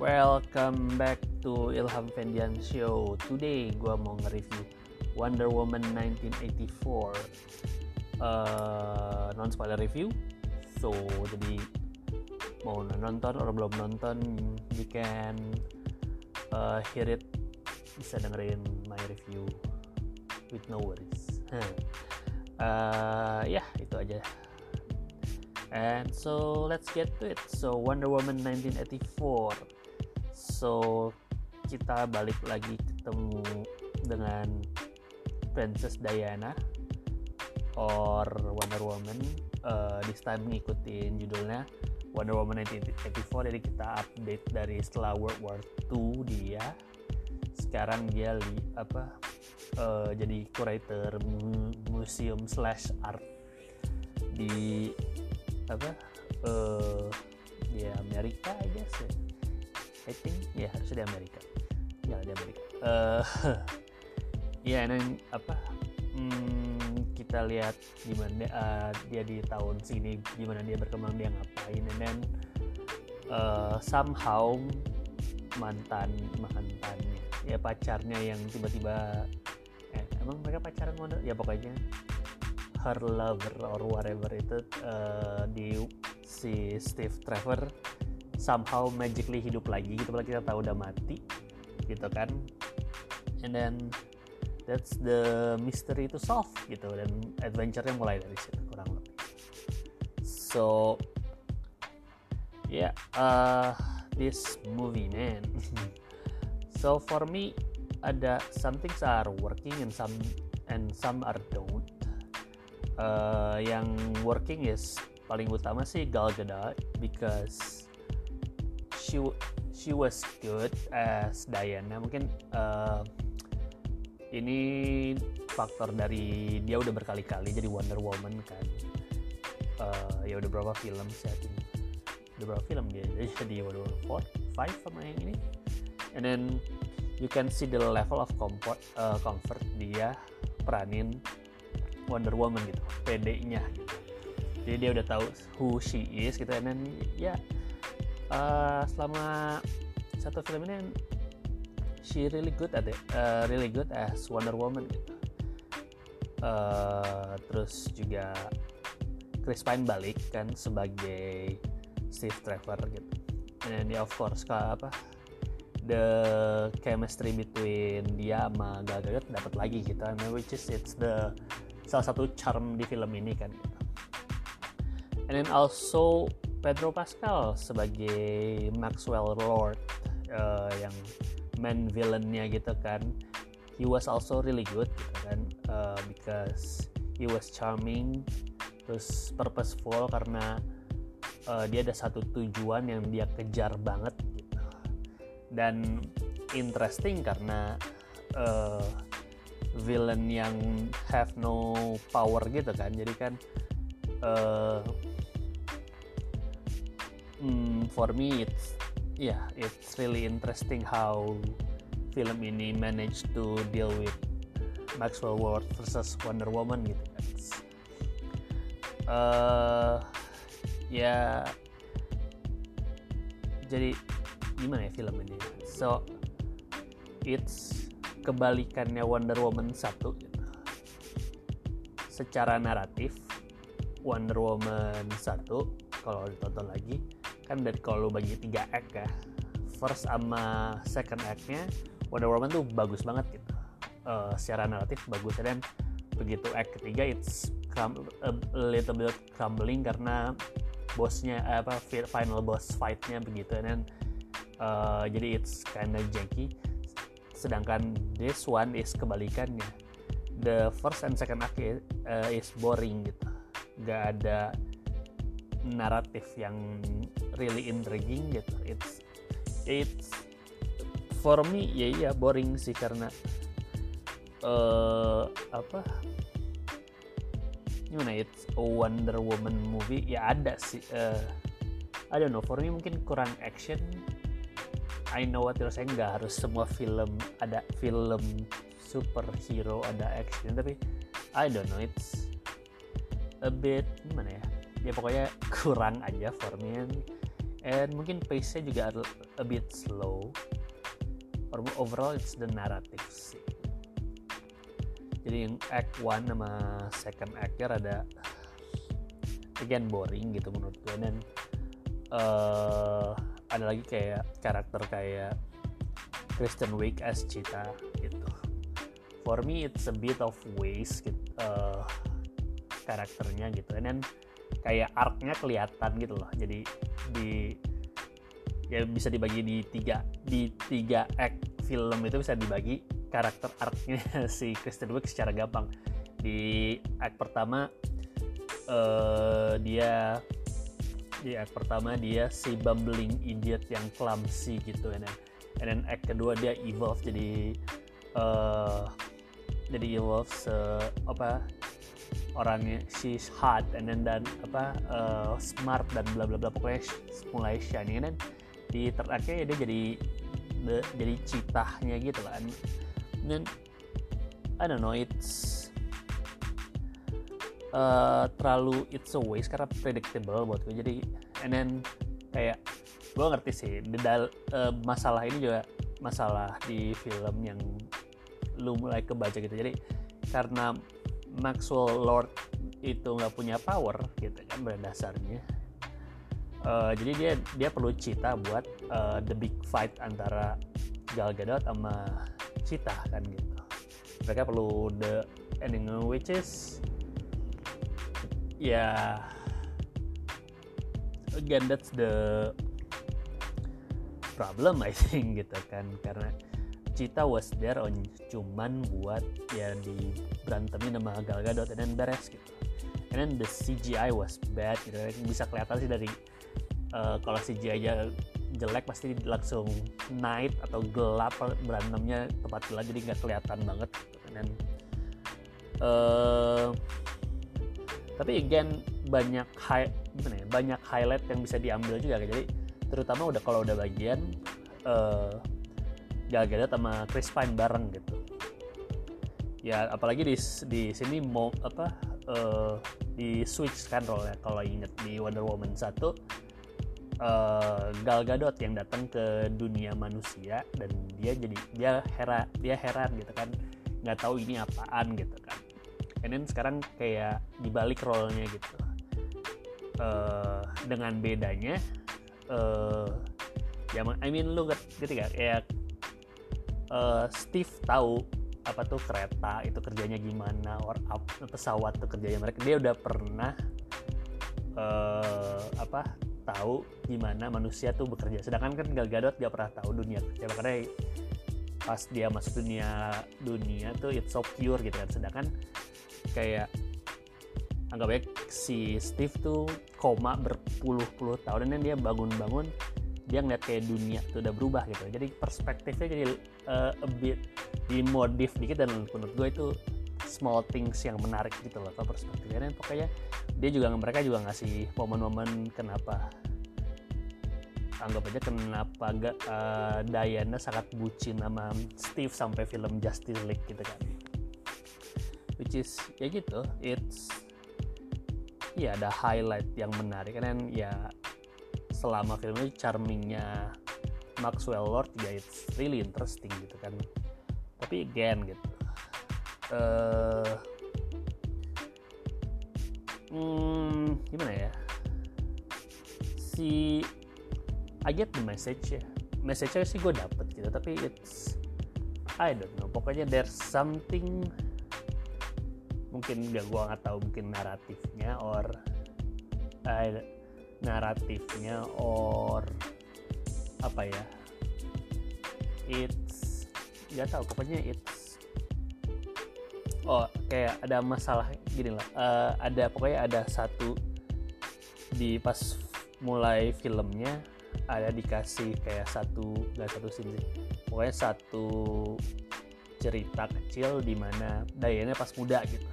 Welcome back to Ilham Fendian Show. Today gua mau nge-review Wonder Woman 1984. Uh, non spoiler review. So jadi mau nonton atau belum nonton, you can uh, hear it bisa dengerin my review with no worries. uh, ya yeah, itu aja. And so let's get to it. So Wonder Woman 1984. So kita balik lagi ketemu dengan Princess Diana or Wonder Woman. Uh, this time ngikutin judulnya Wonder Woman 1984 jadi kita update dari setelah World War II dia. Sekarang dia li, apa uh, jadi curator museum slash art di apa uh, di Amerika guess ya. I think harusnya di Amerika. Ya di Amerika. Uh, ya dan apa hmm, kita lihat gimana uh, dia di tahun sini gimana dia berkembang dia ngapain and then uh, somehow mantan mantannya ya pacarnya yang tiba-tiba eh, emang mereka pacaran mana ya pokoknya her lover or whatever itu uh, di si Steve Trevor somehow magically hidup lagi gitu padahal kita tahu udah mati gitu kan. And then that's the mystery to solve gitu. Dan adventure-nya mulai dari situ kurang lebih. So yeah uh, this movie man. So for me ada some things are working and some and some are don't. Uh, yang working is paling utama sih Gal Gadot because she she was good as Diana. Mungkin uh, ini faktor dari dia udah berkali-kali jadi Wonder Woman kan. Uh, ya udah berapa film saya udah berapa film dia? Jadi Wonder Woman 4, 5 sama yang ini. And then you can see the level of comfort uh, comfort dia peranin Wonder Woman gitu PD-nya gitu. jadi dia udah tahu who she is gitu. And then ya uh, selama satu film ini she really good at it. Uh, really good as Wonder Woman. Gitu uh, terus juga Chris Pine balik kan sebagai Steve Trevor gitu. And then ya of course apa the chemistry between dia sama Gal Gadot dapat lagi gitu. I mean, which is it's the salah satu charm di film ini kan gitu. and then also Pedro Pascal sebagai Maxwell Lord uh, yang main villainnya gitu kan. He was also really good gitu kan uh, because he was charming terus purposeful karena uh, dia ada satu tujuan yang dia kejar banget gitu. Dan interesting karena uh, villain yang have no power gitu kan. Jadi kan uh, mm, for me it's yeah it's really interesting how film ini managed to deal with Maxwell Lord versus Wonder Woman gitu kan uh, ya jadi gimana ya film ini so it's kebalikannya Wonder Woman 1 gitu. secara naratif Wonder Woman 1 kalau ditonton lagi kan dari kalau bagi tiga act ya first sama second act-nya Wonder Woman tuh bagus banget gitu. Uh, secara naratif bagus dan begitu act ketiga it's a little bit crumbling karena bosnya apa final boss fight-nya begitu dan uh, jadi it's kinda janky. Sedangkan this one is kebalikannya. The first and second act is, uh, is boring gitu. Gak ada naratif yang really intriguing gitu. It's it's for me ya iya boring sih karena uh, apa? Gimana it's a Wonder Woman movie. Ya ada sih uh, I don't know. For me mungkin kurang action. I know what you're saying. Nggak harus semua film ada film superhero ada action. Tapi I don't know. It's a bit gimana ya ya pokoknya kurang aja for me and mungkin pace-nya juga a, bit slow. Or overall it's the narrative sih jadi yang act 1 sama second act-nya rada again boring gitu menurut gue. Dan uh, ada lagi kayak karakter kayak Kristen Wiig as Cheetah gitu. For me it's a bit of waste gitu, uh, karakternya gitu. And then kayak arc-nya kelihatan gitu loh. Jadi di ya bisa dibagi di tiga di tiga act film itu bisa dibagi karakter arc-nya si Kristen Wiig secara gampang. Di act pertama uh, dia di act pertama dia si bumbling idiot yang clumsy gitu. And then, and then act kedua dia evolve jadi uh, jadi evolve se apa orangnya she's hot and then dan apa uh, smart dan bla bla bla pokoknya mulai shining dan di terakhir dia jadi the, jadi citahnya gitu kan. Dan I don't know it's uh, terlalu it's a waste karena predictable buat gue. Jadi and then kayak gue ngerti sih dal, uh, masalah ini juga masalah di film yang lu mulai kebaca gitu. Jadi karena Maxwell Lord itu nggak punya power gitu kan pada dasarnya. Uh, jadi dia dia perlu cita buat uh, the big fight antara Gal Gadot sama Cita kan gitu. Mereka perlu the ending which is ya yeah, again that's the problem I think gitu kan. Karena Cita was there on cuman buat ya di berantemin sama Gal Gadot then beres gitu. And then the CGI was bad gitu. Bisa kelihatan sih dari uh, kalau CGI aja jelek pasti langsung night atau gelap berantemnya tempat gelap jadi nggak kelihatan banget. Dan uh, tapi again banyak high ya banyak highlight yang bisa diambil juga. Jadi terutama udah kalau udah bagian uh, Gal Gadot sama Chris Pine bareng gitu. Ya apalagi di di sini mau apa uh, di switch kan role ya kalau inget di Wonder Woman 1 uh, Gal Gadot yang datang ke dunia manusia dan dia jadi dia heran dia heran gitu kan. Nggak tahu ini apaan gitu kan. And then sekarang kayak dibalik role-nya gitu. Uh, dengan bedanya uh, ya I mean lu gitu gak kayak uh, Steve tahu apa tuh kereta itu kerjanya gimana or up, pesawat tuh kerjanya mereka. Dia udah pernah uh, apa tahu gimana manusia tuh bekerja. Sedangkan kan Gal Gadot gak pernah tahu dunia kerja. Makanya pas dia masuk dunia dunia tuh it's so pure gitu kan. Sedangkan kayak anggap baik si Steve tuh koma berpuluh-puluh tahun dan dia bangun-bangun dia ngeliat kayak dunia tuh udah berubah gitu. Jadi perspektifnya jadi uh, a bit dimodif dikit dan menurut gue itu small things yang menarik gitu loh kalau perspektifnya dan pokoknya dia juga mereka juga ngasih momen-momen kenapa anggap aja kenapa gak uh, Diana sangat bucin sama Steve sampai film Justice League gitu kan. Which is ya gitu it's ya ada highlight yang menarik. Kan ya selama film ini charmingnya Maxwell Lord ya it's really interesting gitu kan. Tapi again gitu. Uh, hmm, gimana ya? Si I get the message ya. Message-nya sih gue dapet gitu tapi it's I don't know. Pokoknya there's something mungkin gak gue nggak tahu mungkin naratifnya or uh, naratifnya or apa ya? It's nggak tahu pokoknya it's oh kayak ada masalah gini lah. Uh, ada pokoknya ada satu di pas mulai filmnya ada dikasih kayak satu nggak satu scene pokoknya satu cerita kecil di mana Diana pas muda gitu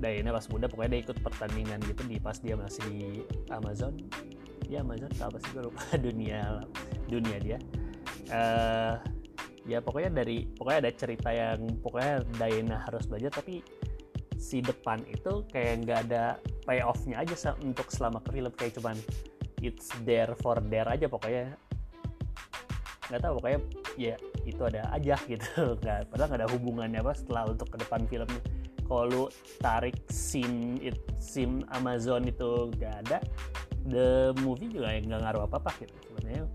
Diana pas muda pokoknya dia ikut pertandingan gitu di pas dia masih di Amazon. Ya Amazon apa sih? Gue lupa. Dunia dunia dia. Uh, ya pokoknya dari pokoknya ada cerita yang pokoknya Diana harus belajar tapi si depan itu kayak nggak ada payoffnya aja untuk selama ke film. Kayak cuman it's there for there aja pokoknya. Nggak tahu pokoknya ya itu ada aja gitu. Nggak padahal nggak ada hubungannya apa setelah untuk ke depan filmnya kalau lu tarik scene it scene Amazon itu nggak ada the movie juga nggak ngaruh apa apa gitu sebenarnya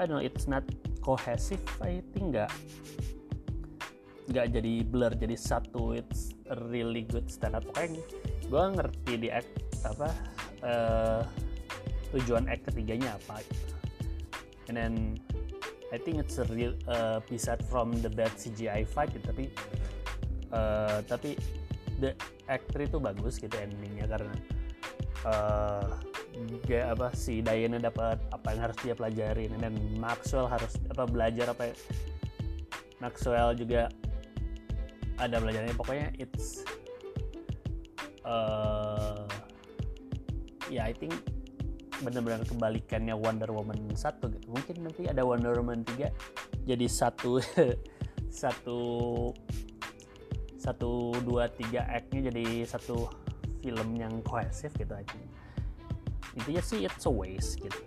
I don't know it's not cohesive I think nggak nggak jadi blur jadi satu it's really good stand up pokoknya gue ngerti di act apa uh, tujuan act ketiganya apa gitu. and then I think it's a real uh, beside from the bad CGI fight gitu, tapi uh, tapi the actor itu bagus gitu endingnya karena uh, apa si Diana dapat apa yang harus dia pelajarin dan Maxwell harus apa belajar apa Maxwell juga ada belajarnya pokoknya it's uh, ya yeah, I think benar-benar kebalikannya Wonder Woman 1 gitu. Mungkin nanti ada Wonder Woman 3 jadi satu satu satu dua tiga act-nya jadi satu film yang kohesif gitu aja. Intinya sih it's a waste gitu.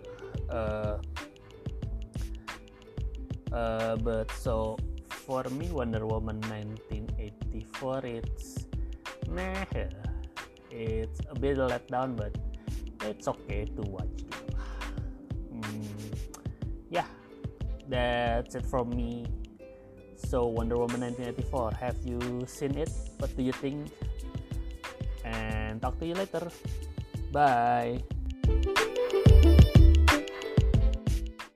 Uh, uh, but so for me Wonder Woman 1984 it's meh it's a bit let down but it's okay to watch gitu hmm, yeah that's it from me so Wonder Woman 1984 have you seen it? What do you think? And talk to you later. Bye